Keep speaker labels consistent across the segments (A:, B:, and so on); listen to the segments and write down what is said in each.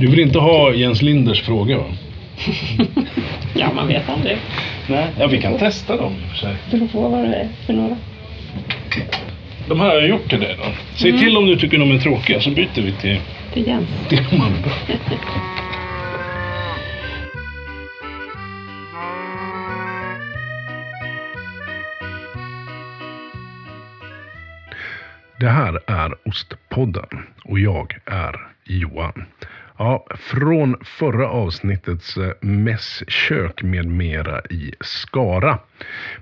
A: Du vill inte ha Jens Linders fråga va?
B: Ja, man vet aldrig.
A: Nej. Ja, vi kan testa dem för sig.
B: Du får få vad det är för några.
A: De här har jag gjort till dig då. Säg till om du tycker de är tråkiga så byter vi till,
B: Till Jens.
A: till de andra. Det här är Ostpodden och jag är Johan. Ja, från förra avsnittets eh, mässkök med mera i Skara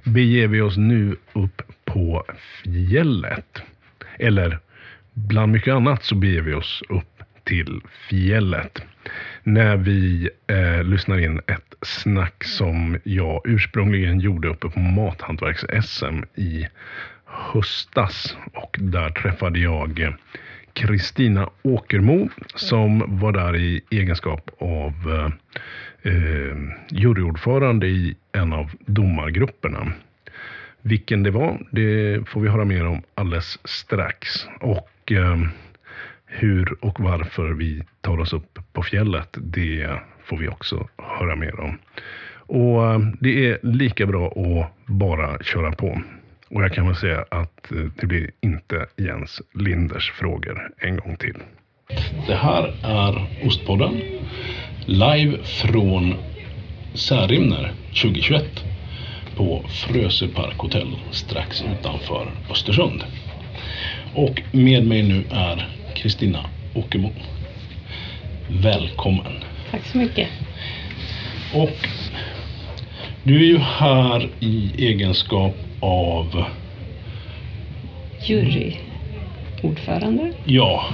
A: beger vi oss nu upp på fjället. Eller bland mycket annat så beger vi oss upp till fjället. När vi eh, lyssnar in ett snack som jag ursprungligen gjorde uppe på Mathantverks-SM i höstas. Och där träffade jag eh, Kristina Åkermo som var där i egenskap av eh, eh, juryordförande i en av domargrupperna. Vilken det var, det får vi höra mer om alldeles strax. Och eh, hur och varför vi tar oss upp på fjället, det får vi också höra mer om. Och eh, det är lika bra att bara köra på. Och jag kan väl säga att eh, det blir inte Jens Linders frågor en gång till. Det här är Ostpodden. Live från Särimner 2021 på Frösö Park Hotel strax utanför Östersund. Och med mig nu är Kristina Åkermo. Välkommen.
B: Tack så mycket.
A: Och du är ju här i egenskap av,
B: Juryordförande.
A: ja,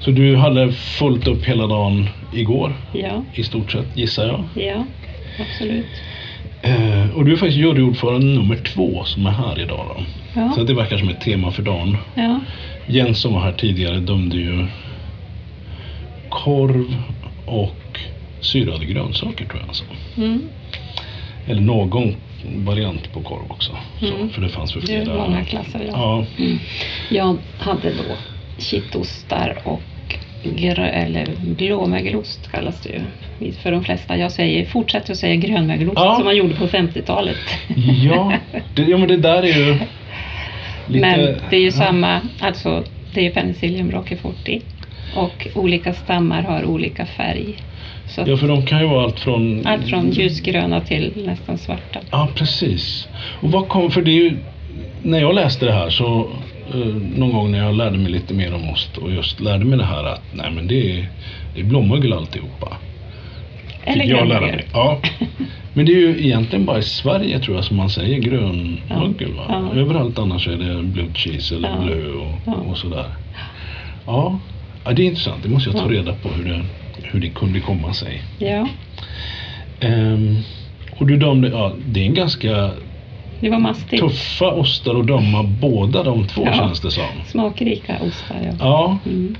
A: så du hade fullt upp hela dagen igår
B: Ja,
A: i stort sett gissar jag.
B: ja, absolut.
A: Eh, och du är faktiskt juryordförande nummer två som är här idag då.
B: Ja,
A: Så det verkar som ett tema för dagen.
B: ja,
A: Jens som var här tidigare dömde ju korv och syrade grönsaker tror jag alltså.
B: mm.
A: Eller någon variant på korv också. Så,
B: Mm.
A: för det fanns för
B: det
A: flera.
B: många klasser. Ja.
A: Ja,
B: Jag hade då kittostar och grö, eller blåmögelost kallas det ju för de flesta. Jag säger, fortsätter att säga grönmögelost
A: Ja.
B: som man gjorde på 50-talet.
A: ja, det, ja men det där är ju lite...
B: Men det är ju
A: ja.
B: samma, alltså det är ju Penicillium roqueforti och olika stammar har olika färg. Att
A: Ja, för de kan ju vara allt från...
B: allt från ljusgröna till nästan svarta.
A: Ja, precis. Och vad kom... För det är ju... När jag läste det här så... Eh, någon gång när jag lärde mig lite mer om ost och just lärde mig det här att nej men det är, det är blåmögel alltihopa.
B: Eller
A: Fick jag lära mig. Ja. Men det är ju egentligen bara i Sverige tror jag som man säger grönmögel. Va?
B: Ja.
A: Överallt annars är det blue cheese eller
B: Ja.
A: blö och,
B: Ja.
A: och sådär. Ja. ja, det är intressant. Det måste jag ta
B: Ja.
A: reda på hur det, hur det kunde komma sig.
B: Ja,
A: Ehm, och du dömde, ja det är en ganska
B: det var mastigt.
A: tuffa ostar att döma båda de två
B: Ja.
A: känns det som.
B: Smakrika ostar, ja.
A: Ja.
B: Mm.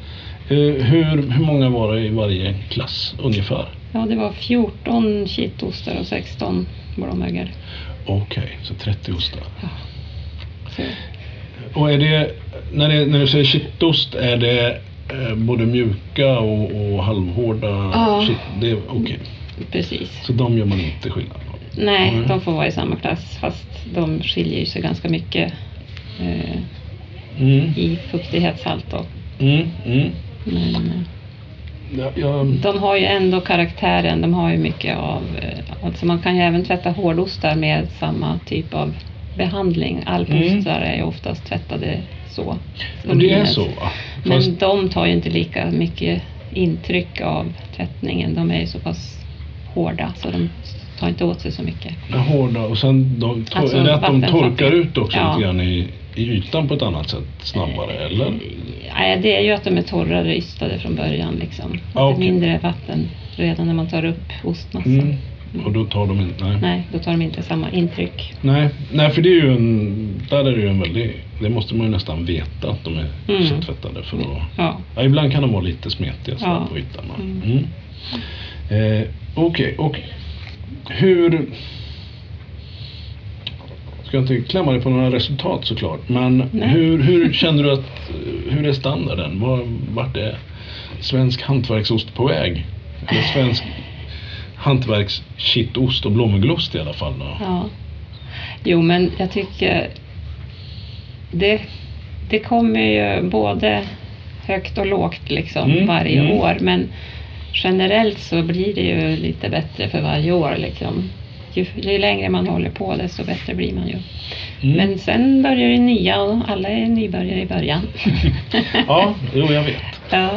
A: Eh, hur, hur många var det i varje klass ungefär?
B: Ja, det var 14 kittostar och 16 blåmögel.
A: Okej, så 30 ostar.
B: Så,
A: Och är det, när, det, när du säger kittost, är det både mjuka och, och halvhårda?
B: Ja.
A: Shit, det är Okej,
B: precis.
A: så de gör man inte skillnad på?
B: Nej,
A: Nej.
B: de får vara i samma klass fast de skiljer sig ganska mycket eh,
A: Mm,
B: i fuktighetshalt. Då.
A: mm, mm.
B: Men eh,
A: Ja, jag,
B: de har ju ändå karaktären, de har ju mycket av, eh, alltså man kan ju även tvätta hårdostar med samma typ av behandling. Alpostar är ju oftast tvättade så.
A: och det är så va?
B: Men
A: Fast,
B: de tar ju inte lika mycket intryck av tvättningen. De är ju så pass hårda så de tar inte åt sig så mycket.
A: de är hårda och sen de,
B: Alltså,
A: är det att de torkar ut också
B: Ja.
A: lite grann i, i ytan på ett annat sätt snabbare eller?
B: Nej, det är ju att de är torrare ystade från början. Liksom.
A: Ah, okej.
B: mindre vatten redan när man tar upp ostmassan.
A: Mm. Och då tar de inte, nej.
B: Nej, då tar de inte samma intryck.
A: Nej, nej för det är ju en, där är det ju en väldigt, det måste man ju nästan veta att de är
B: Mm.
A: för att
B: Ja.
A: Ja, ibland kan de vara lite smetiga så
B: Ja.
A: på ytan.
B: Mm.
A: Mm. Eh, Okej, och hur... Ska inte klämma dig på några resultat såklart, men
B: Nej.
A: hur, hur känner du att, hur är standarden? Var, vart är, svensk hantverksost på väg. Eller svensk hantverkskittost och blåmögelost i alla fall. Då.
B: Ja. Jo, men jag tycker det, det kommer ju både högt och lågt liksom
A: Mm,
B: varje
A: mm.
B: år. Men generellt så blir det ju lite bättre för varje år. Liksom. Ju, ju längre man håller på desto bättre blir man ju.
A: Mm.
B: Men sen börjar det nya och alla är nybörjare i början.
A: Ja, jo jag vet.
B: ja.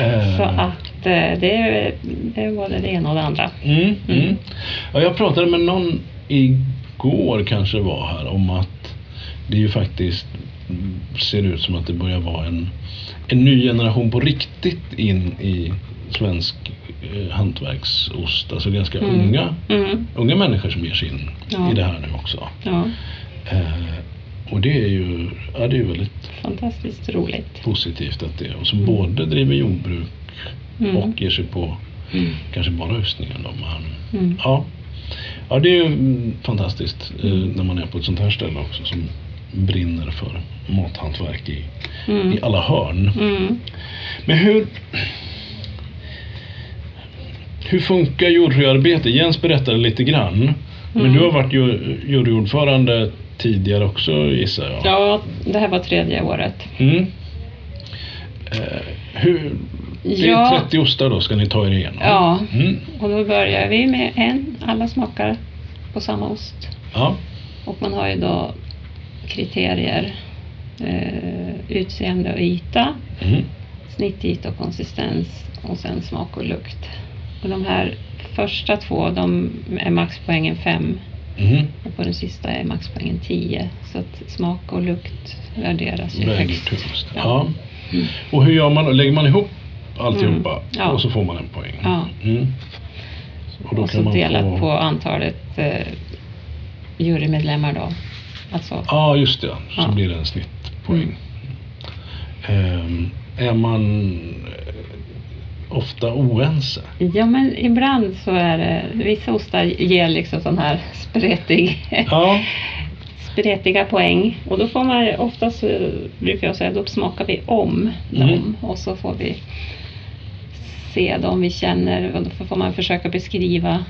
A: Eh,
B: Så att det är, det är både det ena och det andra.
A: Mm, mm.
B: Mm.
A: Ja, jag pratade med någon igår kanske det var här om att det ju faktiskt ser ut som att det börjar vara en, en ny generation på riktigt in i svensk eh, hantverksost. Alltså ganska
B: Mm.
A: unga,
B: Mm.
A: unga människor som ger sig in
B: Ja.
A: i det här nu också.
B: Ja,
A: Eh, och det är ju ja, det är väldigt
B: fantastiskt roligt.
A: positivt att det och som både driver jordbruk
B: Mm.
A: och ger sig på
B: Mm.
A: kanske bara höstningen. Då, men,
B: Mm.
A: ja. ja, det är ju mm, fantastiskt eh, när man är på ett sånt här ställe också som brinner för mathantverk i,
B: Mm.
A: i alla hörn.
B: Mm.
A: Men hur hur funkar juryarbete? Jens berättade lite grann. Men
B: Mm.
A: du har varit ju- juryordförande tidigare också gissar jag?
B: Ja, det här var tredje året.
A: Mm. Eh, hur, det är
B: Ja.
A: 30 ostar då ska ni ta er igenom?
B: Ja,
A: Mm.
B: och då börjar vi med en. Alla smakar på samma ost.
A: ja.
B: Och man har ju då kriterier. Eh, utseende och yta,
A: Mm.
B: snittyta och konsistens och sen smak och lukt. Och de här första två, de är maxpoängen 5
A: Mm.
B: och på den sista är maxpoängen 10. Så att smak och lukt värderas ju
A: Väger
B: högst. Ja.
A: Ja.
B: Mm.
A: Och hur gör man då? Lägger man ihop alltihopa
B: Mm. Ja.
A: och så får man en poäng?
B: Ja.
A: Mm.
B: Och,
A: då
B: så
A: kan man
B: delat
A: få-
B: på antalet eh, jurymedlemmar då. Alltså,
A: Ja, just det. Så
B: Ja.
A: blir det en snittpoäng.
B: Mm.
A: Ehm, är man eh, ofta oense?
B: ja men ibland så är det, vissa ostar ger liksom sån här spretig,
A: Ja.
B: spretiga poäng. Och då får man oftast, eh, brukar jag säga, då smakar vi om
A: Mm.
B: dem och så får vi se dem vi känner och då får man försöka beskriva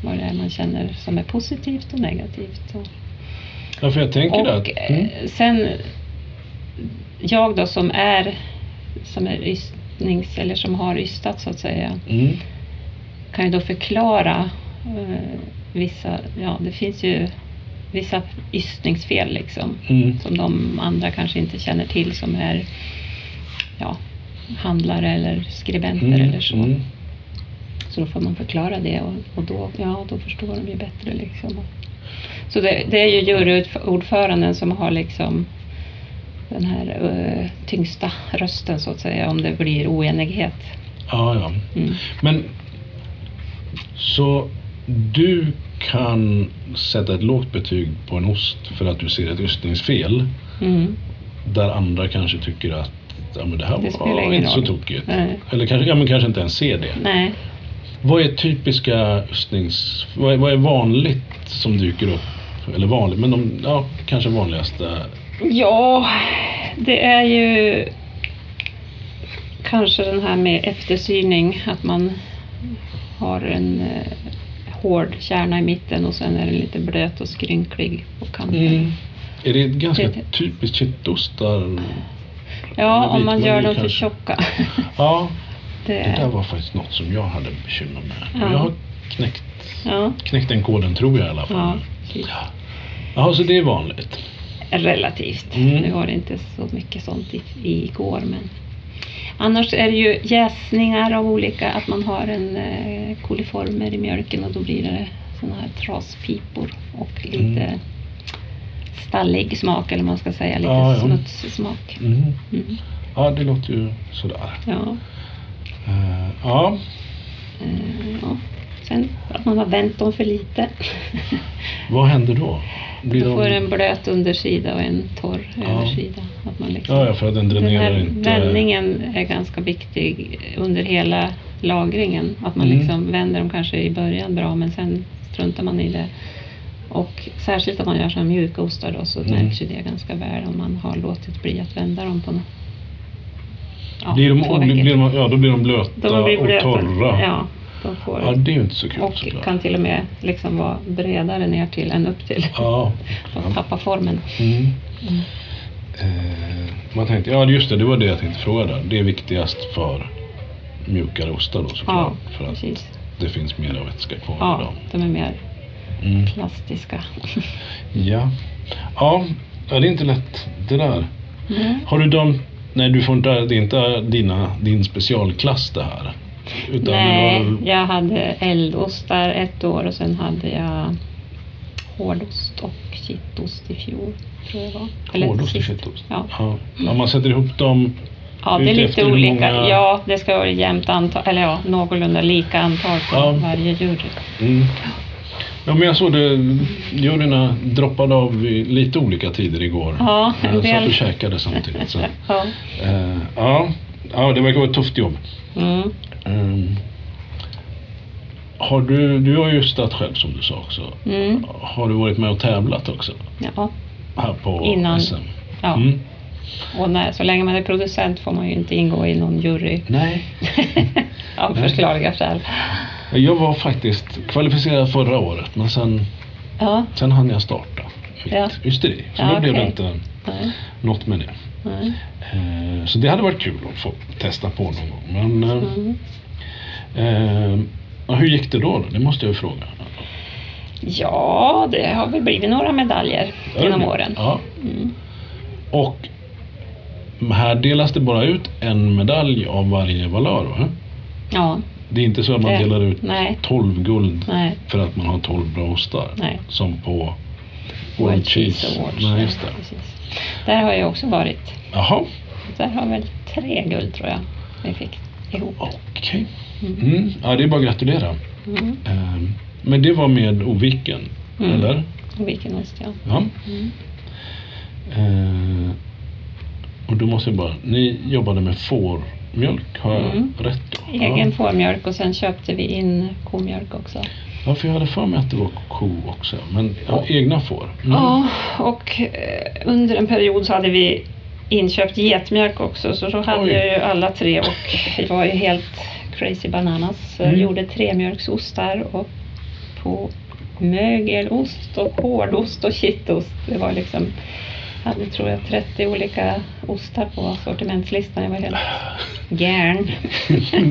B: vad det är man känner som är positivt och negativt. Och,
A: ja, för jag tänker det.
B: Och
A: Mm.
B: eh, sen jag då som är som är ystnings eller som har ystat så att säga
A: Mm.
B: kan ju då förklara eh, vissa, ja det finns ju vissa ystningsfel liksom
A: Mm.
B: som de andra kanske inte känner till som är ja, handlare eller skribenter
A: Mm.
B: eller så.
A: Mm.
B: Så då får man förklara det och, och då, ja, då förstår de ju bättre. Liksom. Så det, det är ju juryordföranden som har liksom den här eh, tyngsta rösten så att säga om det blir oenighet.
A: Ja, ja.
B: Mm.
A: Men så du kan sätta ett lågt betyg på en ost för att du ser ett ystningsfel
B: Mm.
A: där andra kanske tycker att ja, men det här
B: Det
A: var inte så
B: roll.
A: tokigt.
B: Nej.
A: Eller kanske, ja, men kanske inte ens ser det.
B: Nej,
A: Vad är ystnings... Ystnings... Vad är, vad är vanligt som dyker upp? Eller vanligt, men de ja, kanske vanligaste.
B: ja, det är ju kanske den här med eftersyrning, att man har en eh, hård kärna i mitten och sen är den lite blöt och skrynklig på kanten.
A: Mm. Är det ganska
B: Det-
A: typiskt kittostar?
B: Ja, om man gör dem för tjocka.
A: Ja,
B: Det,
A: det där var faktiskt något som jag hade bekymmer med.
B: Ja.
A: Jag har knäckt,
B: ja,
A: knäckt den koden tror jag i alla fall.
B: ja, precis.
A: Ja. Jaha, så det är vanligt?
B: Relativt.
A: Mm.
B: Nu var det inte så mycket sånt i, igår men annars är det ju jäsningar av olika, att man har en eh, koliformer i mjölken och då blir det såna här traspipor och lite
A: Mm.
B: Stallig smak eller man ska säga, lite
A: Ja, ja.
B: smutssmak.
A: Mm.
B: Mm.
A: Ja, det låter ju sådär.
B: Ja.
A: Eh, ja,
B: Eh, ja. Sen att man har vänt dem för lite.
A: vad händer då? Blir
B: Då
A: de-
B: får en blöt undersida och en torr
A: Ja.
B: översida. Att man liksom,
A: Ja, för att den
B: den
A: dränerar
B: här
A: inte...
B: vändningen är ganska viktig under hela lagringen. Att man
A: Mm.
B: liksom vänder dem kanske i början bra men sen struntar man i det. Och särskilt om man gör sådana mjuka ostar då så
A: Mm.
B: märks ju det ganska väl om man har låtit bli att vända dem på något. ja,
A: blir de,
B: två
A: blir,
B: veckor.
A: blir de, ja, då blir de blöta
B: De blir blöta.
A: och torra.
B: Ja, de får,
A: Ja, det är ju inte så kul
B: och
A: såklart.
B: kan till och med liksom vara bredare ner till än upp till.
A: Ja.
B: Och tappa formen.
A: Mm. Eh, man tänkte, ja just det, det var det jag tänkte fråga där. Det är viktigast för mjukare ostar då
B: Ja,
A: såklart. för att
B: precis.
A: det finns mer av vätska kvar i
B: Ja,
A: dem.
B: de är mer
A: Mm.
B: plastiska.
A: Ja. ja, det är inte lätt det där.
B: Mm.
A: Har du de, nej du får inte, det är inte dina, din specialklass det här? Utan
B: Nej,
A: var,
B: jag hade eldostar ett år och sen hade jag hårdost och kittost i fjol. Tror jag var.
A: hårdost och
B: sist.
A: fettost?
B: Ja.
A: Ja. ja, man sätter ihop dem.
B: Ja, det är lite olika.
A: många-
B: Ja, det ska vara jämnt antal, eller ja, någorlunda lika antal på
A: Ja.
B: varje djur.
A: Mm. Ja, men jag såg det, juryerna droppade av vid lite olika tider igår.
B: Ja, en
A: Jag satt
B: del.
A: och käkade samtidigt. Så.
B: Ja.
A: Eh, ja, ja, det verkar vara ett tufft jobb.
B: Mm.
A: Ehm, har du, du har ju stått själv som du sa också.
B: Mm.
A: Har du varit med och tävlat också?
B: Ja.
A: Här på
B: Innan.
A: SM?
B: ja.
A: Mm.
B: Och när, så länge man är producent får man ju inte ingå i någon jury
A: Nej.
B: av förklarliga skäl.
A: Jag var faktiskt kvalificerad förra året men sen,
B: Ja,
A: sen hann jag starta. mitt
B: Ja.
A: ysteri. Så
B: Ja,
A: då blev det inte
B: nej,
A: något med det. Eh, Så det hade varit kul att få testa på någon gång. Men eh,
B: Mm.
A: eh, hur gick det då, då? Det måste jag ju fråga.
B: Ja, det har väl blivit några medaljer genom åren.
A: Ja.
B: Mm.
A: Och här delas det bara ut en medalj av varje valör va?
B: Ja,
A: Det är inte så att man
B: Det-
A: delar ut
B: nej.
A: 12 guld
B: nej,
A: för att man har 12 bra ostar.
B: nej.
A: Som på
B: World Cheese Awards.
A: Nej, just det.
B: Där har jag också varit.
A: Jaha,
B: Där har väl tre guld tror jag vi fick ihop.
A: okej.
B: Mm.
A: Mm. Ja, det är bara att gratulera.
B: Mm.
A: Ehm, Men det var med Oviken,
B: Mm.
A: eller?
B: Och vilken ost ja.
A: Ja.
B: Mm.
A: Ehm, Och då måste jag bara, ni jobbade med fårmjölk, har jag
B: Mm.
A: rätt då?
B: Egen
A: ja.
B: fårmjölk och sen köpte vi in komjölk också.
A: ja, för jag hade för mig att det var ko också. Men ja, egna får. Mm.
B: Ja, och eh, under en period så hade vi inköpt getmjölk också så då hade
A: Oj.
B: jag ju alla tre och vi var ju helt crazy bananas.
A: Mm.
B: gjorde tremjölksostar och på mögelost och hårdost och kittost. Det var liksom, hade tror jag 30 olika ostar på sortimentslistan. Jag var helt gärn.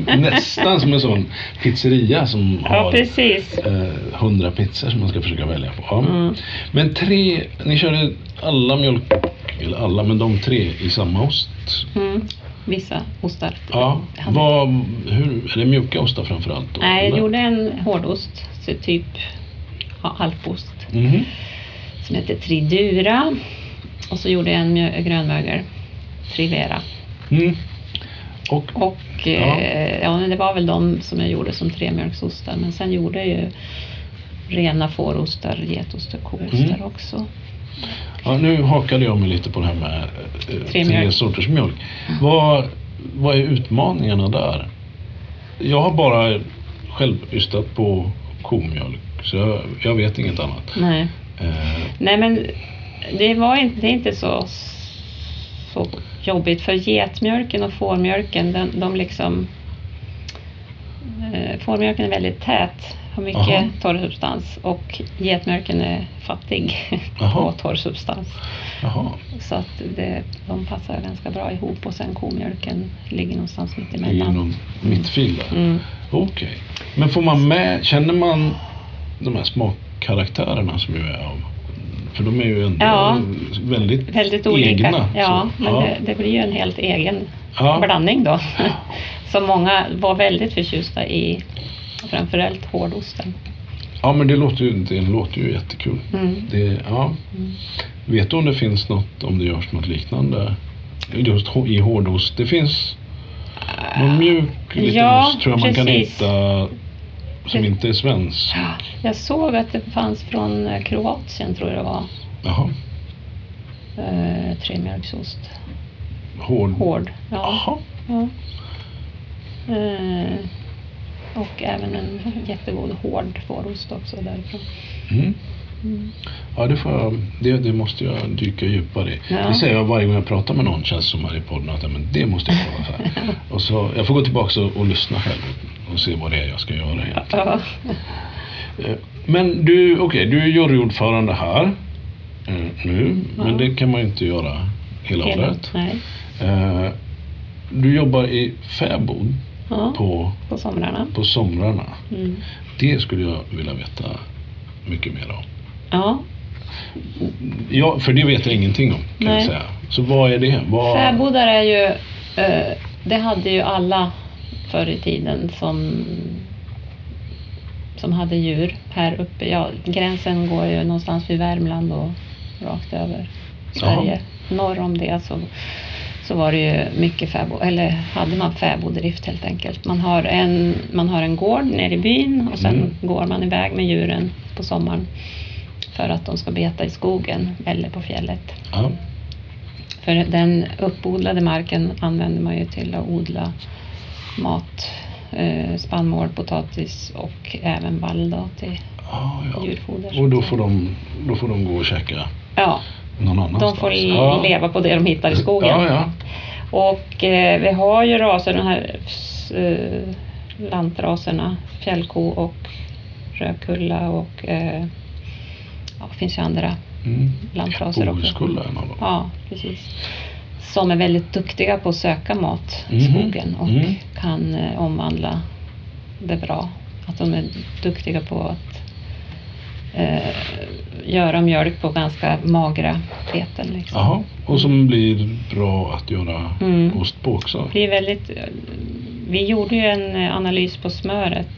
A: Nästan som en sån pizzeria som
B: Ja,
A: har
B: precis.
A: eh, 100 pizzor som man ska försöka välja på. Ja.
B: Mm.
A: Men tre, ni körde alla mjölk, eller alla, men de tre i samma ost?
B: Mm. Vissa ostar.
A: Ja. Vad, hur, är det mjuka ostar framförallt? Då,
B: Nej, jag
A: eller?
B: gjorde en hårdost, så typ ja, alpost,
A: Mhm.
B: som heter Tridura. Och så gjorde jag en grönmögel, Trivera.
A: Mm. Och,
B: Och
A: Ja.
B: eh, ja, det var väl de som jag gjorde som tremjölksostar. Men sen gjorde jag ju rena fårostar, getost och koostar
A: Mm.
B: också.
A: ja, nu hakade jag mig lite på det här med eh,
B: Tre
A: sorters mjölk. Vad, vad är utmaningarna där? Jag har bara själv ystat på komjölk, så jag, jag vet inget annat.
B: Nej.
A: Eh,
B: Nej men det var inte, det är inte så, så jobbigt för getmjölken och fårmjölken, de, de liksom eh, Fårmjölken är väldigt tät, har mycket
A: Aha.
B: torr substans och getmjölken är fattig på torr substans.
A: jaha.
B: Så att det, de passar ganska bra ihop och sen komjölken ligger någonstans mitt
A: Ligger
B: emellan.
A: någon mittfil där?
B: Mm.
A: Okej. Men får man med, känner man de här smakkaraktärerna som ju är av för de är ju ändå
B: Ja.
A: väldigt,
B: Väldigt olika.
A: egna.
B: ja,
A: så.
B: men
A: ja.
B: Det, det blir ju en helt egen
A: Ja.
B: blandning då. Som många var väldigt förtjusta i, framförallt hårdosten.
A: ja, men det låter ju, det låter ju jättekul.
B: Mm.
A: Det, ja.
B: Mm.
A: Vet du om det finns något, om det görs något liknande just i hårdost? Det finns någon mjuk liten
B: Ja,
A: ost tror jag man kan
B: precis.
A: hitta som inte är svensk.
B: Jag såg att det fanns från eh, Kroatien tror jag det var,
A: Jaha.
B: eh, tremjölksost.
A: Hård.
B: Hård. Ja.
A: Jaha.
B: ja. Eh, och även en jättegod hård fårost också därifrån.
A: Mm.
B: Mm.
A: Ja, det, får jag, det, det måste jag dyka djupare i.
B: Ja.
A: Det säger jag varje gång jag pratar med någon känns som här i podden att men det måste jag kolla. Så här. och så, jag får gå tillbaka och, och lyssna själv och se vad det är jag ska göra. egentligen.
B: Ja.
A: Eh, Men du, okej, du är juryordförande här eh, nu,
B: Ja.
A: men det kan man ju inte göra hela,
B: Hela-
A: året.
B: Nej.
A: Eh, Du jobbar i fäbod
B: Ja, på,
A: på,
B: somrarna.
A: på somrarna.
B: Mm.
A: Det skulle jag vilja veta mycket mer om.
B: Ja,
A: Ja, för det vet jag ingenting om kan jag
B: Nej.
A: säga. Så vad är det? Vad...
B: fäbodar är ju, det hade ju alla förr i tiden som, som hade djur här uppe. Ja, gränsen går ju någonstans vid Värmland och rakt över Sverige. Norr om det så, så var det ju mycket fäbod, eller hade man fäboddrift helt enkelt. Man har en, man har en gård nere i byn och sen
A: Mm.
B: går man iväg med djuren på sommaren för att de ska beta i skogen eller på fjället.
A: Ja.
B: För den uppodlade marken använder man ju till att odla mat, eh, spannmål, potatis och även vall då till
A: Ah, ja.
B: djurfoder.
A: Och då får, de, då får de gå och käka
B: Ja,
A: någon annanstans?
B: de får
A: ja.
B: leva på det de hittar i skogen.
A: Ja, ja.
B: Och eh, vi har ju raser, de här eh, lantraserna, fjällko och rödkulla och eh, ja, det finns ju andra
A: Mm.
B: lantraser också.
A: Bohuskulla är en av dem.
B: Ja, precis. Som är väldigt duktiga på att söka mat i
A: Mhm.
B: skogen och
A: Mm.
B: kan eh, omvandla det bra. Att de är duktiga på att eh, göra mjölk på ganska magra beten. Liksom.
A: Jaha, och som blir bra att göra
B: Mm.
A: ost på också?
B: Det är väldigt, vi gjorde ju en eh, analys på smöret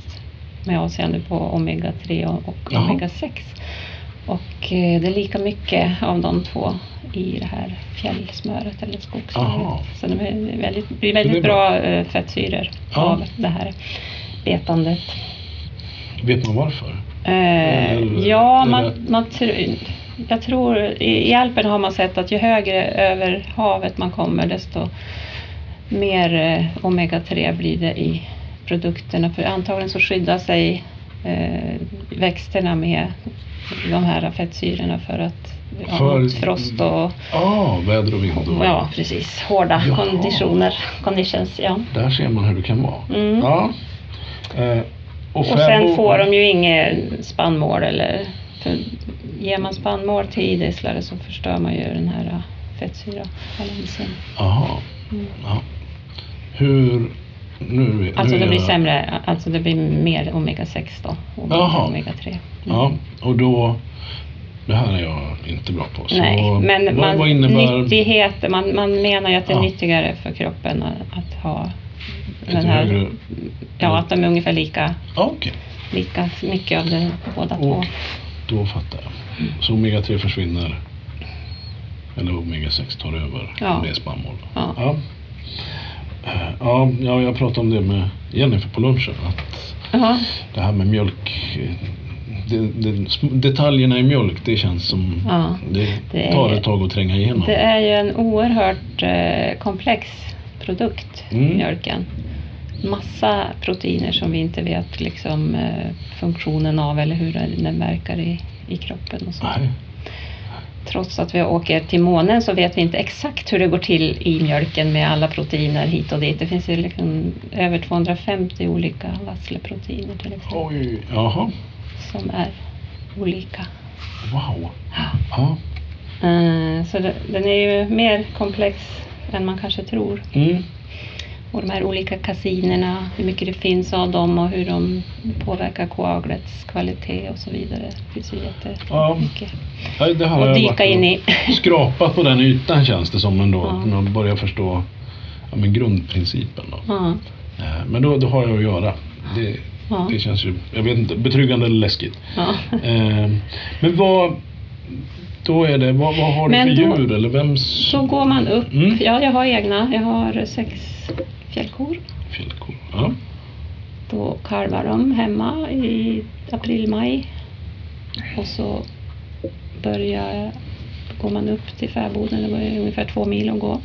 B: med avseende på omega 3 och,
A: Jaha.
B: omega 6. Och eh, det är lika mycket av de två i det här fjällsmöret eller skogssmöret. Så de är väldigt, det blir
A: det
B: väldigt
A: bra.
B: bra eh, fettsyror
A: Ja.
B: av det här betandet.
A: Vet man varför?
B: Eh,
A: Eller-
B: ja,
A: eller-
B: man, man tr- jag tror i, i Alperna har man sett att ju högre över havet man kommer desto mer eh, omega-3 blir det i produkterna. För antagligen så skyddar sig eh, växterna med de här fettsyrorna för att
A: För-
B: frost och
A: Ja, väder och vind. Och,
B: ja, precis, hårda
A: Jaha.
B: konditioner. Conditions, ja.
A: Där ser man hur det kan vara.
B: Mm.
A: Ja. Eh, och
B: Och sen får de ju inget spannmål eller för ger man spannmål till idisslare så förstör man ju den här äh, fettsyrabalansen.
A: Jaha.
B: Mm.
A: Ja. Hur... Nu, nu
B: Alltså
A: är
B: det blir
A: jag-
B: sämre, alltså det blir mer omega 6 då och omega 3.
A: Ja, och då... Det här är jag inte bra på. Så
B: Nej, men
A: vad,
B: man,
A: vad innebär
B: nyttighet, man, man menar ju att det är
A: Ja.
B: nyttigare för kroppen att, att ha
A: Lite
B: den här,
A: högre-
B: ja att de är ungefär lika,
A: Ja, okej.
B: lika mycket av det båda två.
A: Och då fattar jag. Så omega-3 försvinner. Eller omega-6 tar över
B: Ja.
A: är spannmål.
B: Ja.
A: Ja. Eh, Ja, ja, jag pratade om det med Jennifer på lunchen. Att
B: Jaha.
A: det här med mjölk. Det, det, detaljerna i mjölk, det känns som
B: Ja,
A: det,
B: det
A: tar
B: är-
A: ett tag att tränga igenom.
B: Det är ju en oerhört eh, komplex produkt,
A: Mm.
B: mjölken. Massa proteiner som vi inte vet liksom, eh, funktionen av eller hur den verkar i, i kroppen. Och så.
A: Nej.
B: Trots att vi åker till månen så vet vi inte exakt hur det går till i mjölken med alla proteiner hit och dit. Det finns ju liksom över 250 olika vassleproteiner till exempel
A: Oj, jaha.
B: Som är olika.
A: Wow.
B: Ja.
A: Ja.
B: Eh, Så det, den är ju mer komplex än man kanske tror.
A: Mm.
B: Och de här olika kasinerna, hur mycket det finns av dem och hur de påverkar koaglets kvalitet och så vidare. Det finns ju
A: Ja.
B: jättemycket
A: Ja, det här har
B: att dyka in i.
A: Skrapat på den ytan känns det som ändå.
B: Ja.
A: När man börjar förstå ja, men grundprincipen. Då.
B: Ja,
A: Eh, Men då, då har jag att göra. Det,
B: Ja.
A: det känns ju, jag vet inte, betryggande eller läskigt.
B: ja.
A: Eh, Men vad, då är det, vad, vad har du
B: Men
A: för
B: då-
A: djur eller vems
B: Så går man upp.
A: Mm.
B: Ja, jag har egna. Jag har sex fjällkor.
A: fjällkor? Ja.
B: Då kalvar de hemma i april, maj. Och så börjar, går man upp till fäboden. Det var ungefär två mil att gå.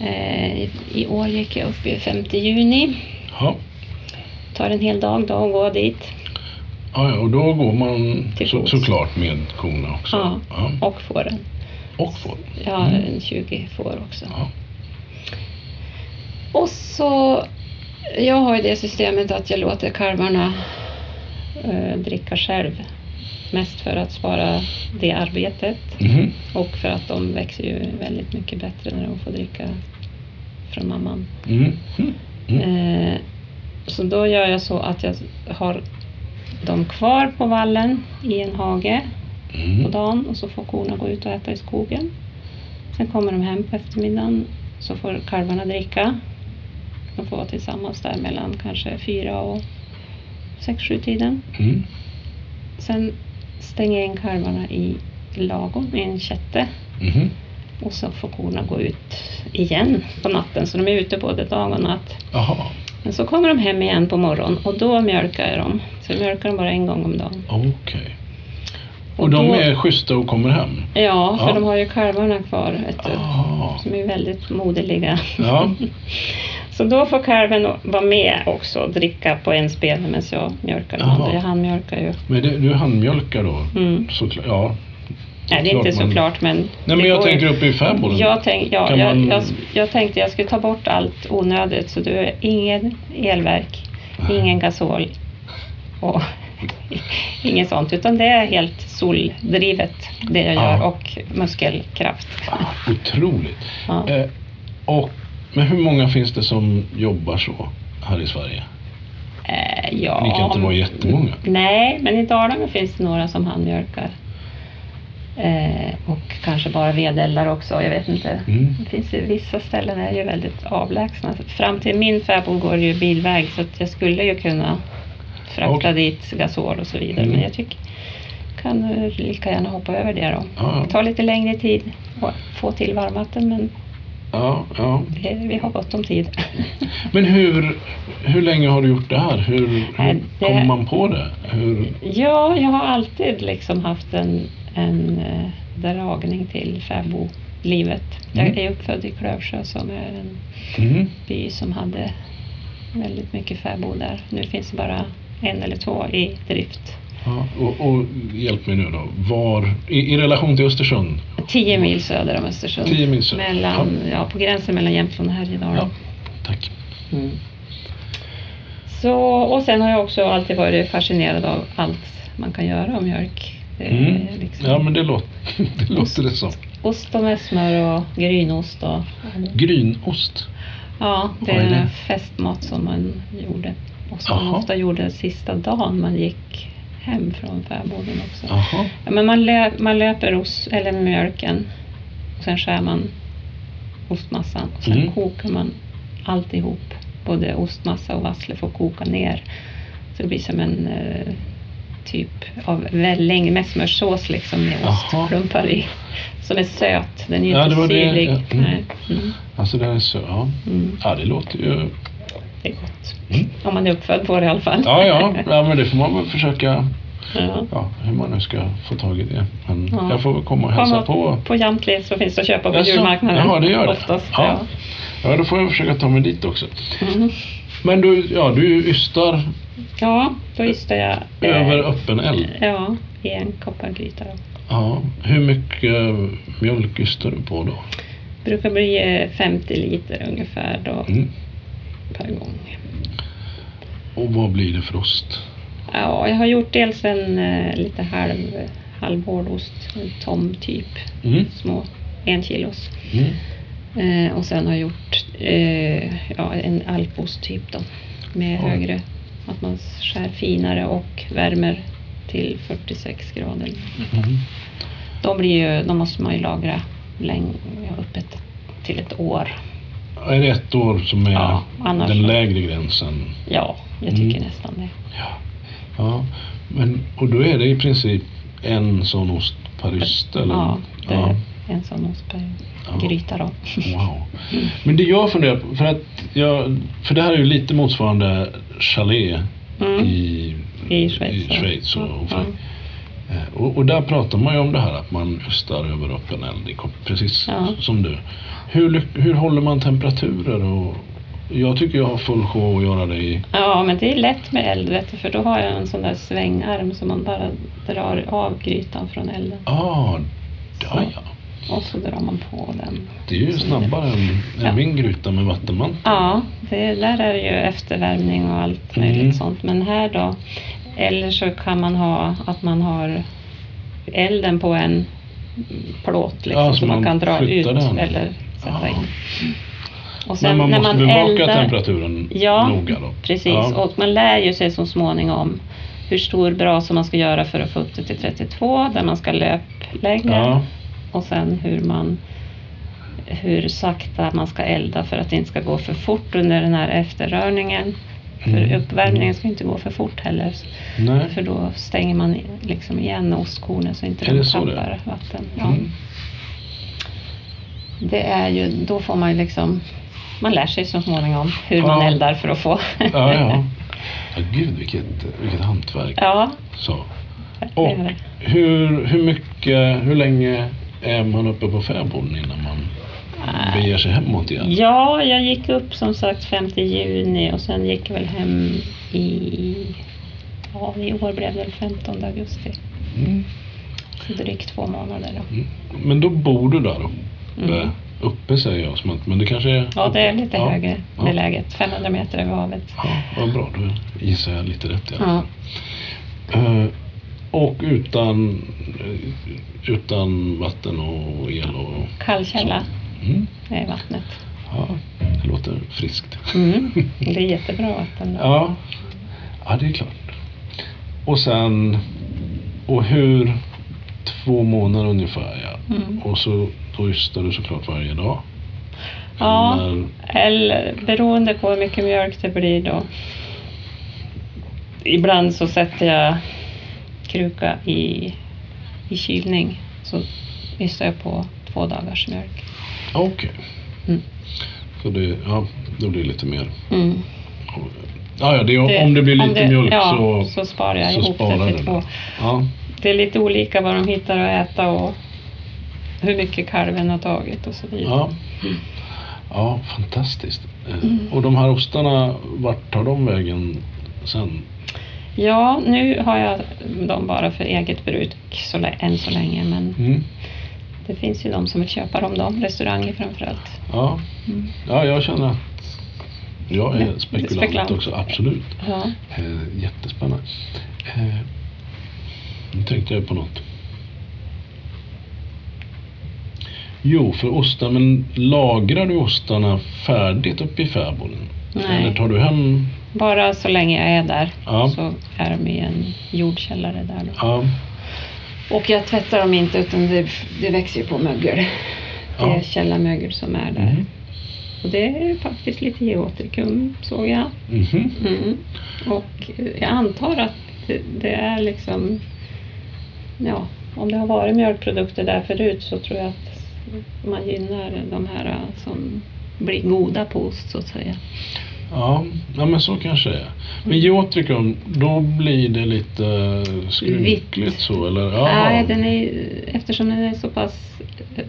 B: Eh, i, I år gick jag upp i 5 juni.
A: Ja.
B: Tar en hel dag då att gå dit.
A: Ja, ja, och då går man så, såklart med korna också.
B: Ja,
A: Ja.
B: och fåren.
A: Och får.
B: Ja,
A: Mm.
B: en 20 får också.
A: Ja.
B: Och så, jag har ju det systemet att jag låter kalvarna eh, dricka själv. Mest för att spara det arbetet
A: Mhm.
B: och för att de växer ju väldigt mycket bättre när de får dricka från mamman.
A: Mm. Mm. Mm.
B: Eh, så då gör jag så att jag har dem kvar på vallen i en hage på
A: Mm.
B: dagen och så får korna gå ut och äta i skogen. Sen kommer de hem på eftermiddagen så får kalvarna dricka. De får vara tillsammans där mellan kanske fyra och sex, sju tiden.
A: Mm.
B: Sen stänger jag in kalvarna i lagom i en kätte
A: Mhm.
B: och så får korna gå ut igen på natten. Så de är ute både dag och natt.
A: Jaha,
B: Men så kommer de hem igen på morgonen och då mjölkar jag dem. Så mjölkar dem bara en gång om dagen.
A: okej. Och,
B: Och
A: de
B: då-
A: är schyssta och kommer hem?
B: Ja, för
A: Ja.
B: de har ju kalvarna kvar. Vet du. Som är väldigt moderliga.
A: Ja.
B: Så då får kalven vara med också och dricka på en spel medan jag mjölkar. Jag handmjölkar ju.
A: Men det, du handmjölkar då?
B: Mm.
A: Såklart, ja.
B: Nej, det är
A: Klart
B: inte
A: man-
B: såklart men...
A: Nej
B: det
A: men jag tänker uppe i fäboden.
B: Jag, tänk, ja, jag,
A: man-
B: jag, jag tänkte jag skulle ta bort allt onödigt så du har ingen elverk, ingen gasol och inget sånt utan det är helt soldrivet det jag gör
A: Ja.
B: och muskelkraft.
A: Ah, otroligt.
B: Ja.
A: Eh, och, men hur många finns det som jobbar så här i Sverige?
B: Eh, ja,
A: Ni kan inte vara jättemånga.
B: Nej, men i Dalarna finns det några som handmjölkar. Eh, och kanske bara vedeldar också, jag vet inte.
A: Mm.
B: Det finns ju vissa ställen är ju väldigt avlägsna. Fram till min fäbod går det ju bilväg så att jag skulle ju kunna frakta dit gasol och så vidare.
A: Mm.
B: Men jag tycker kan lika gärna hoppa över det då.
A: Ja.
B: Det tar lite längre tid att få till varmvatten men
A: Ja, ja.
B: det, vi har gott om tid.
A: Men hur, hur länge har du gjort det här? Hur, hur
B: det-
A: kom man på det? Hur,
B: Ja, jag har alltid liksom haft en, en eh, dragning till fäbodlivet. Jag
A: Mm.
B: är uppfödd i Klövsjö som är en
A: mm,
B: by som hade väldigt mycket fäbodar. Nu finns det bara en eller två i drift.
A: ja, och, och hjälp mig nu då. Var, i, I relation till Östersund?
B: Tio mil söder om Östersund.
A: Tio mil söder.
B: Mellan, ja. på gränsen mellan Jämtland och Härjedalen.
A: Ja, tack.
B: Mm. Så, och sen har jag också alltid varit fascinerad av allt man kan göra av mjölk.
A: Mm.
B: liksom
A: Ja, men det låter det, låter det som.
B: Ost och med smör och grynost och
A: Grynost?
B: Ja, det
A: är
B: är en festmat som man gjorde. Och som man
A: Jaha.
B: ofta gjorde sista dagen man gick hem från fäboden också.
A: Jaha.
B: Ja, men man, lö, man löper ost, eller mjölken och sen skär man ostmassan och sen
A: Mm.
B: kokar man alltihop. Både ostmassa och vassle får koka ner. Så det blir som en eh, typ av välling med smörsås liksom med
A: Jaha.
B: ostklumpar i. Som är söt, den är
A: Ja,
B: inte syrlig.
A: ja. Mm.
B: Nej. Mm.
A: Alltså det är så, ja.
B: Mm.
A: Ja, det låter ju...
B: Det är gott.
A: Mm.
B: Om man är uppfödd på det i alla fall.
A: Ja, ja, ja, men det får man väl försöka,
B: Ja.
A: ja, hur man nu ska få tag i det. Men
B: Ja.
A: jag får väl komma och hälsa
B: Komma
A: på.
B: på Jamtli så finns det att köpa på
A: Jaså?
B: julmarknaden.
A: Jaha, det gör det.
B: Oftast.
A: Ja. Ja, då får jag försöka ta mig dit också.
B: Ja, mm.
A: Men du, ja, du ystar
B: ja då ystar jag. eh,
A: över öppen eld.
B: Ja, i en koppargryta då.
A: Ja, hur mycket mjölk ystar du på då?
B: Brukar bli eh, 50 liter ungefär då
A: Mm.
B: per gång.
A: Och vad blir det för ost?
B: Ja, jag har gjort dels en eh, lite halv, halvhård ost, en tom typ,
A: Mm.
B: små en kilos.
A: Mm.
B: Eh, och sen har jag gjort eh, ja, en alpost typ då. Med
A: Oj.
B: högre, att man skär finare och värmer till 46 grader.
A: Mm.
B: De, blir ju, de måste man ju lagra länge, ja, upp ett, till ett år.
A: Är det ett år som är
B: Ja,
A: den lägre gränsen?
B: Ja, jag tycker
A: Mm.
B: nästan det.
A: Ja. ja. Men, och då är det i princip en sån ost per ysta?
B: Ja, det
A: ja.
B: En sån ost per
A: Ja. Wow. Men det jag funderar på, för att jag, för det här är ju lite motsvarande chalet
B: Mm.
A: i,
B: I Schweiz,
A: i. Schweiz och. Frank- Eh, och, och där pratar man ju om det här att man ystar över öppen eld, precis
B: Ja.
A: som du. Hur, hur håller man temperaturer och, Jag tycker jag har full show att göra det i.
B: Ja, men det är lätt med eld, vet du, för då har jag en sån där svängarm som man bara drar av grytan från elden.
A: Ah, ja, ja.
B: Och så drar man på den.
A: Det är ju snabbare än,
B: Ja.
A: än min gryta med vattenmantel.
B: Ja, det, där är det ju eftervärmning och allt möjligt
A: Mm.
B: sånt. Men här då, eller så kan man ha att man har elden på en plåt liksom,
A: Ja, så
B: så man
A: man
B: kan dra ut
A: den.
B: eller sätta
A: Ja.
B: in. Och
A: Men man måste bevaka
B: eldar-
A: temperaturen
B: Ja,
A: noga då.
B: Precis,
A: Ja.
B: och man lär ju sig så småningom hur stor brasa man ska göra för att få upp det till 32, där man ska löplägga
A: Ja.
B: Och sen hur man hur sakta man ska elda för att det inte ska gå för fort under den här efterrörningen. För
A: Mm.
B: uppvärmningen ska inte gå för fort heller.
A: Nej.
B: För då stänger man liksom igen ostkornen så inte de tappar vatten. Ja.
A: Mm.
B: Det är ju, då får man ju liksom, man lär sig så småningom hur
A: Ja.
B: man eldar för att få.
A: Ja, ja. ja gud vilket, vilket hantverk.
B: ja,
A: Så. Och hur, hur mycket, hur länge är man uppe på fäboden innan man beger sig hemåt igen?
B: Ja, jag gick upp som sagt 5 juni och sen gick jag väl hem i, ja i år blev det väl 15 augusti.
A: Mm.
B: Så drygt två månader då.
A: Mm. Men då bor du där uppe?
B: Mm.
A: Uppe säger jag som att, men det kanske är...
B: Ja, det är lite
A: Ja.
B: högre
A: Ja.
B: beläget, 500 meter över havet.
A: Ja, vad bra. Då gissar jag lite rätt i alla
B: Ja.
A: fall. Och utan, eh, utan vatten och el och...
B: Kallkälla
A: Mm.
B: är vattnet.
A: Ja, det låter friskt.
B: Mm. Det är jättebra vatten. Då.
A: Ja, ja det är klart. Och sen, och hur, två månader ungefär ja.
B: Mm.
A: Och så då ystar du såklart varje dag.
B: Ja.
A: Eller,
B: Eller beroende på hur mycket mjölk det blir då. Ibland så sätter jag kruka i, i kylning. Så ystar jag på två dagars mjölk.
A: okej.
B: Mm.
A: Så det, ja, då blir det lite mer.
B: Mm.
A: Ja, ja, det, om det blir lite
B: det-
A: mjölk
B: ja,
A: så,
B: så sparar jag
A: så
B: ihop
A: sparar
B: det
A: det
B: till två.
A: Ja,
B: Det är lite olika vad de hittar att äta och hur mycket kalven har tagit och så vidare.
A: ja. ja, fantastiskt.
B: Mm.
A: Och de här ostarna, vart tar de vägen sen?
B: Ja, nu har jag dem bara för eget bruk så, än så länge. Men
A: Mm.
B: det finns ju de som vill köpa dem då, restauranger framförallt.
A: Ja.
B: Mm.
A: ja, jag känner att jag är
B: Ja,
A: spekulant,
B: spekulant.
A: också, absolut.
B: Ja.
A: Eh, jättespännande. Eh, nu tänkte jag på något. Jo, för ostar, men lagrar du ostarna färdigt uppe i fäboden?
B: Nej.
A: Eller tar du hem?
B: Bara så länge jag är där
A: Ja.
B: så är de i en jordkällare där då.
A: Ja,
B: Och jag tvättar dem inte utan det, det växer ju på mögel. Det
A: Ja.
B: är källarmögel som är där.
A: Mhm.
B: Och det är faktiskt lite geotrikum såg jag.
A: Mhm.
B: Mm. Och jag antar att det, det är liksom, ja, om det har varit mjölkprodukter där förut så tror jag att man gynnar de här som blir goda på ost så att säga.
A: Ja, ja, men så kanske det är. Men geotrikum, då blir det lite skrynkligt
B: Vitt.
A: så eller? Ja.
B: Nej, den är, eftersom den är så pass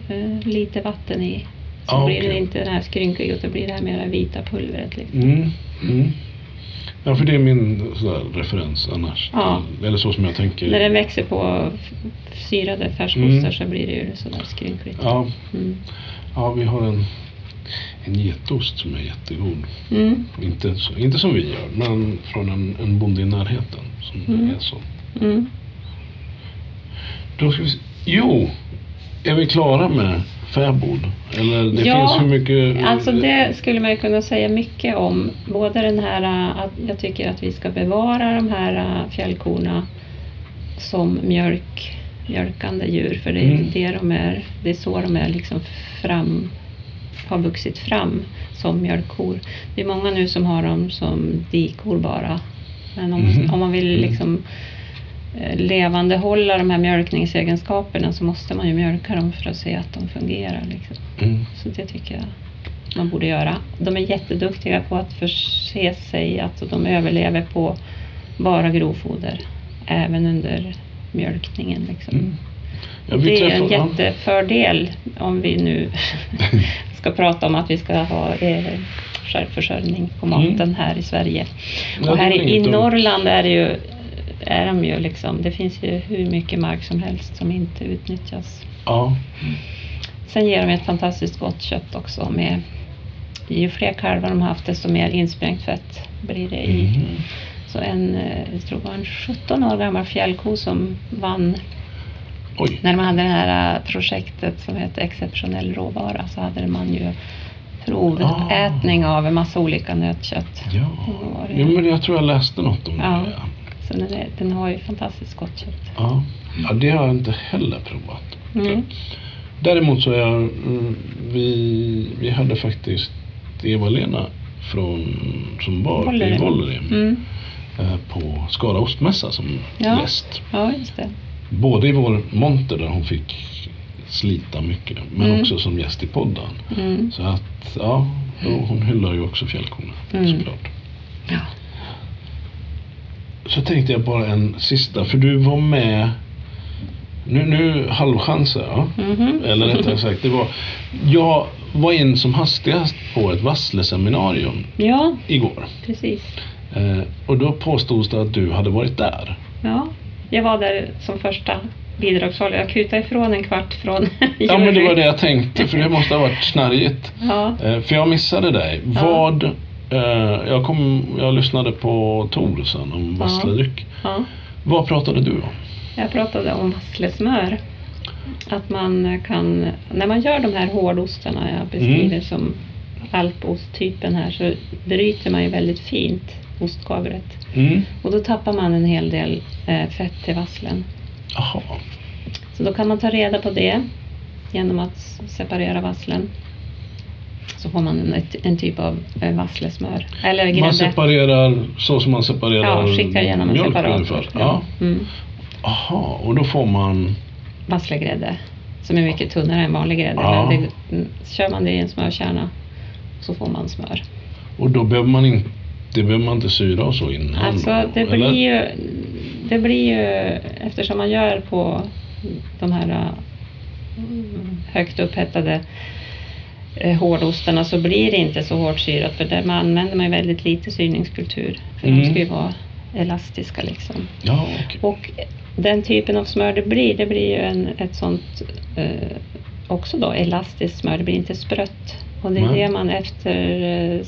B: eh, lite vatten i så
A: Ja,
B: blir
A: okej.
B: den inte den här skrynklig utan blir det här mera vita pulvret. Liksom.
A: Mm, mm. Ja, för det är min sådär, referens annars.
B: Ja.
A: Eller så som jag tänker.
B: När den växer på syrade färskostar
A: Mm.
B: så blir det ju sådär skrynkligt.
A: Ja,
B: Mm.
A: ja, vi har en, en getost som är jättegod.
B: Mm.
A: Inte, inte som vi gör, men från en, en bonde i närheten som
B: Mm.
A: är så.
B: Mm.
A: Då ska vi se. Jo, är vi klara med fäbod? Eller det
B: Ja,
A: finns hur mycket...
B: Alltså det skulle man ju kunna säga mycket om. Både den här äh, att jag tycker att vi ska bevara de här äh, fjällkorna som mjölk, mjölkande djur. För det är
A: Mm.
B: det de är. Det är så de är liksom fram, har vuxit fram som mjölkkor. Det är många nu som har dem som dikor bara. Men om,
A: Mhm.
B: om man vill
A: Mm.
B: liksom eh, levandehålla de här mjölkningsegenskaperna så måste man ju mjölka dem för att se att de fungerar. Liksom.
A: Mm.
B: Så det tycker jag man borde göra. De är jätteduktiga på att förse sig, att de överlever på bara grovfoder. Även under mjölkningen. Liksom.
A: Mm. Ja,
B: det är en jättefördel om vi nu ska prata om att vi ska ha eh, självförsörjning på maten här i Sverige.
A: Mm. Ja,
B: och här
A: är
B: i. Norrland är det ju är de ju liksom, det finns ju hur mycket mark som helst som inte utnyttjas.
A: Ja.
B: Sen ger de ett fantastiskt gott kött också med ju fler kalvar de har haft desto mer insprängt fett blir det i.
A: Mhm.
B: Så en, eh, jag tror det var en 17 år gammal fjällko som vann
A: Oj.
B: när man hade det här eh, projektet som hette Exceptionell råvara så hade man ju provätning av en massa olika nötkött.
A: Ja.
B: Det?
A: Jo, men jag tror jag läste något om
B: Ja.
A: det.
B: Så den, är, den har ju fantastiskt gott kött.
A: Ja. ja, det har jag inte heller provat.
B: Mm.
A: Däremot så är jag, vi, vi hade faktiskt Eva-Lena från, som var i
B: Vollerim.
A: Vollerim
B: Mm.
A: eh, på Skara ostmässa som
B: Ja.
A: gäst.
B: Ja, just det.
A: Både i vår monter där hon fick slita mycket men
B: Mm.
A: också som gäst i podden.
B: Mm.
A: Så att ja, då, hon hyllar ju också fjällkorna
B: Mm.
A: såklart.
B: Ja.
A: Så tänkte jag bara en sista, för du var med nu, nu halvchanser ja.
B: Mhm.
A: Eller rättare sagt, det var Jag var in som hastigast på ett Vassle-seminarium
B: ja,
A: igår.
B: precis.
A: Eh, och då påstods det att du hade varit där.
B: Ja, jag var där som första bidragshållare. Jag kutade ifrån en kvart från
A: Ja men det var det jag tänkte, för det måste ha varit snärjigt.
B: Ja,
A: Eh, för jag missade dig.
B: Ja.
A: Vad... Eh, jag, kom, jag lyssnade på Tor sen om. Vassledryck.
B: ja.
A: Vad pratade du om?
B: Jag pratade om vasslesmör. Att man kan, när man gör de här hårdostarna jag beskriver
A: Mm.
B: som alposttypen här så bryter man ju väldigt fint ostkavlet.
A: Mm.
B: Och då tappar man en hel del eh, fett till vasslen.
A: Jaha.
B: Så då kan man ta reda på det genom att separera vasslen. Så får man en, en typ av eh, vasslesmör. Eller
A: Man
B: grädde.
A: separerar så som man separerar
B: Ja, skickar genom en
A: mjölk
B: separator.
A: ungefär. Ja.
B: Mm.
A: Aha, och då får man...
B: Vasslegrädde. Som är mycket tunnare än vanlig grädde.
A: Ja.
B: Men det, mm, kör man det i en smörkärna så får man smör.
A: Och då behöver man inte... Det behöver man inte syra och så innan?
B: Alltså det
A: eller?
B: blir ju, det blir ju, eftersom man gör på de här mm, högt upphettade eh, hårdostarna så blir det inte så hårt syrat för där man använder man väldigt lite syrningskultur. För
A: Mm.
B: de ska ju vara elastiska liksom.
A: Ja, okej.
B: Och den typen av smör det blir, det blir ju en, ett sånt eh, också då elastiskt smör, det blir inte sprött. Och det är
A: Nej.
B: det man efter eh,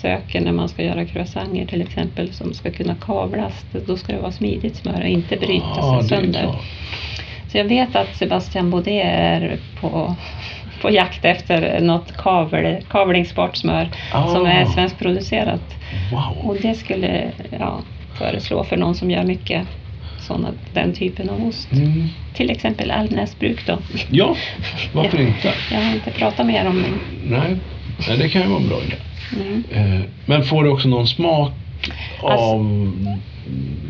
B: söker när man ska göra croissanter till exempel som ska kunna kavlas. Då ska det vara smidigt smör och inte bryta
A: Ja,
B: sig sönder.
A: klart.
B: Så jag vet att Sebastian Baudet är på, på jakt efter något kavel, kavlingsbart smör som
A: Ah.
B: är svenskproducerat.
A: Wow.
B: Och det skulle jag föreslå för någon som gör mycket såna, den typen av ost.
A: Mm.
B: Till exempel Almnäsbruk då.
A: Ja, varför inte?
B: Jag har inte pratat mer om
A: Nej. Nej, det kan ju vara en bra idé.
B: mm.
A: Eh, men får det också någon smak
B: Alltså,
A: av...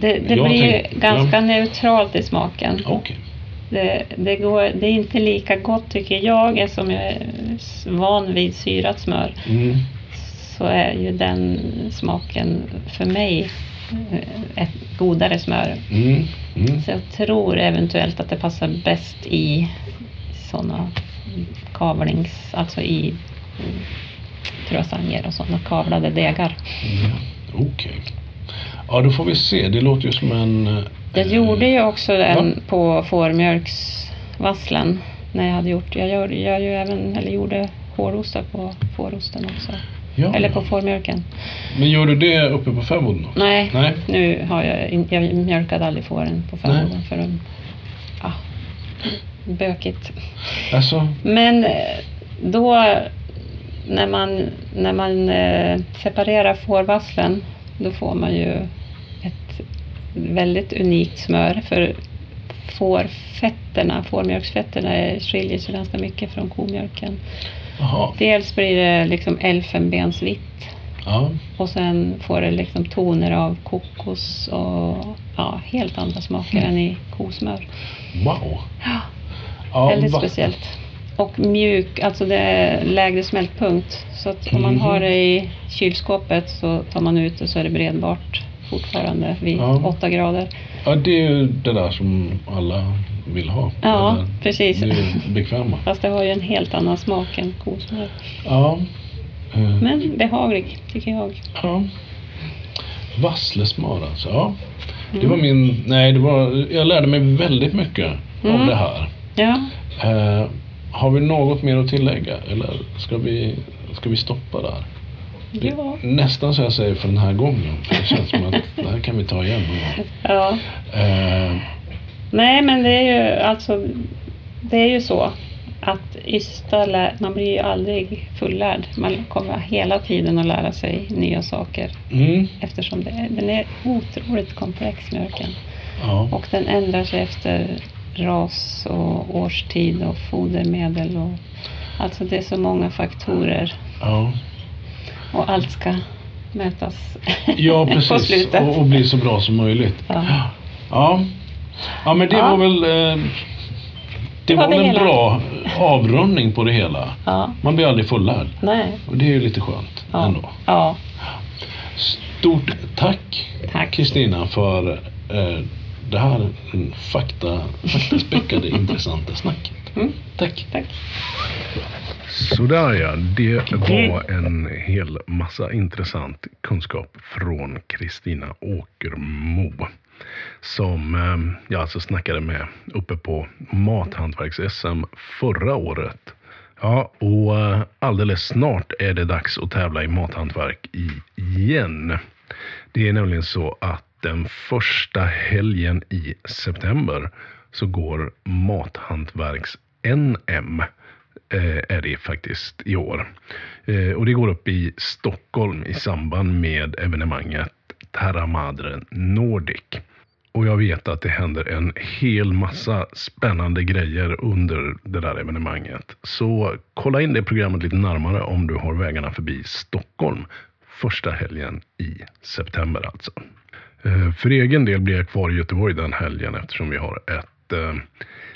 B: Det, det
A: Jag
B: blir
A: tänk-
B: ju ganska
A: ja.
B: neutralt i smaken.
A: Okej.
B: Det, det, går, det är inte lika gott tycker jag eftersom jag är van vid syrat smör.
A: Mm.
B: Så är ju den smaken för mig eh, ett godare smör.
A: Mm. Mm.
B: Så jag tror eventuellt att det passar bäst i sådana kavlings, alltså i croissanter och sådana kavlade degar.
A: Ja, Okej. Ja, då får vi se. Det låter ju som en... eh,
B: Jag gjorde ju också en
A: Ja.
B: på fårmjölksvasslen när jag hade gjort, jag gör, jag gör även, eller gjorde hårdostar på fårosten också.
A: Ja.
B: Eller på fårmjölken.
A: Men gör du det uppe på fäboden?
B: Nej,
A: Nej.
B: nu har jag, jag mjölkade aldrig fåren på fäboden för de, ja, bökigt.
A: Alltså,
B: Men eh, då när man, när man eh, separerar fårvasslen då får man ju ett väldigt unikt smör för fårfetterna, fårmjölksfetterna skiljer sig ganska mycket från komjölken.
A: jaha.
B: Dels blir det liksom elfenbensvitt
A: Ja.
B: och sen får det liksom toner av kokos och ja, helt andra smaker
A: Mm.
B: än i kosmör.
A: Wow.
B: Ja.
A: Ja,
B: Väldigt
A: va-
B: speciellt. Och mjuk, alltså det är lägre smältpunkt. Så att om man
A: Mhm.
B: har det i kylskåpet så tar man ut det så är det bredbart fortfarande vid
A: Ja.
B: 8 grader.
A: Ja, det är ju det där som alla vill ha.
B: Ja,
A: Eller,
B: precis.
A: Ni är bekväma.
B: Fast det har ju en helt annan smak än kosmör.
A: Ja. Eh,
B: Men behaglig, tycker jag.
A: ja. Vasslesmör alltså. Ja. Det
B: Mm.
A: var min, nej det var, jag lärde mig väldigt mycket av
B: Mm.
A: det här.
B: Ja,
A: Eh, har vi något mer att tillägga eller ska vi, ska vi stoppa där?
B: Ja.
A: Nästan så jag säger för den här gången. För det känns som att det här kan vi ta igen någon
B: ja.
A: Eh,
B: Nej, men det är ju alltså, det är ju så att Ystad, man blir ju aldrig fullärd. Man kommer hela tiden att lära sig nya saker
A: mm,
B: eftersom det är, den är otroligt komplex mjölken.
A: ja.
B: Och den ändrar sig efter ras och årstid och fodermedel och alltså det är så många faktorer
A: ja.
B: och allt ska mötas
A: Ja,
B: på
A: precis.
B: slutet.
A: Och, och bli så bra som möjligt.
B: Ja.
A: Ja, ja men det
B: Ja.
A: var väl eh, det
B: var
A: var
B: det
A: väl en
B: hela.
A: bra avrundning på det hela.
B: Ja,
A: Man blir aldrig fullärd.
B: nej.
A: Och det är ju lite skönt
B: Ja.
A: ändå.
B: ja.
A: Stort tack
B: Tack.
A: Kristina för eh, det här fakta, faktaspäckade intressanta snacket.
B: Mm,
A: Tack.
B: tack.
A: Sådär ja, det var en hel massa intressant kunskap från Kristina Åkermo. Som eh, jag alltså snackade med uppe på Mathantverks-SM förra året. Ja, och eh, alldeles snart är det dags att tävla i mathantverk igen. Det är nämligen så att den första helgen i september så går Mathantverks NM eh, är det faktiskt i år. Eh, och det går upp i Stockholm i samband med evenemanget Terra Madre Nordic. Och jag vet att det händer en hel massa spännande grejer under det där evenemanget. Så kolla in det programmet lite närmare om du har vägarna förbi Stockholm. Första helgen i september alltså. Eh, för egen del blir jag kvar i Göteborg den helgen eftersom vi har ett eh,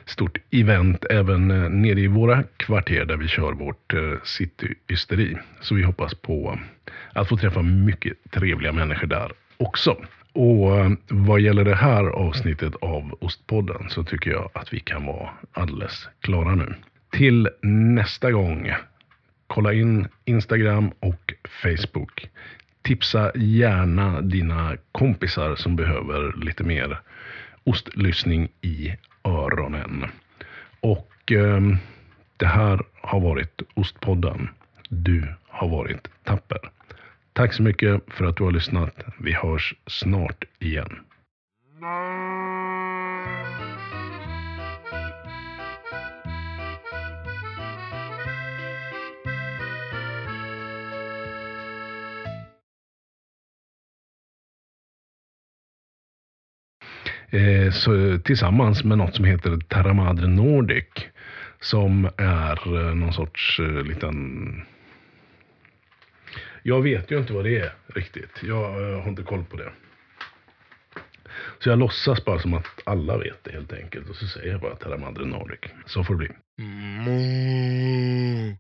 A: stort event även eh, nere i våra kvarter där vi kör vårt cityysteri. Så vi hoppas på att få träffa mycket trevliga människor där också. Och vad gäller det här avsnittet av Ostpodden så tycker jag att vi kan vara alldeles klara nu. Till nästa gång Kolla in Instagram och Facebook. Tipsa gärna dina kompisar som behöver lite mer ostlyssning i öronen. Och eh, det här har varit Ostpodden. Du har varit tapper. Tack så mycket för att du har lyssnat. Vi hörs snart igen. Eh, så, tillsammans med något som heter Terra Madre Nordic. Som är eh, någon sorts eh, liten... Jag vet ju inte vad det är riktigt. Jag eh, har inte koll på det. Så jag låtsas bara som att alla vet det helt enkelt. Och så säger jag bara Terra Madre Nordic. Så får det bli. Mm.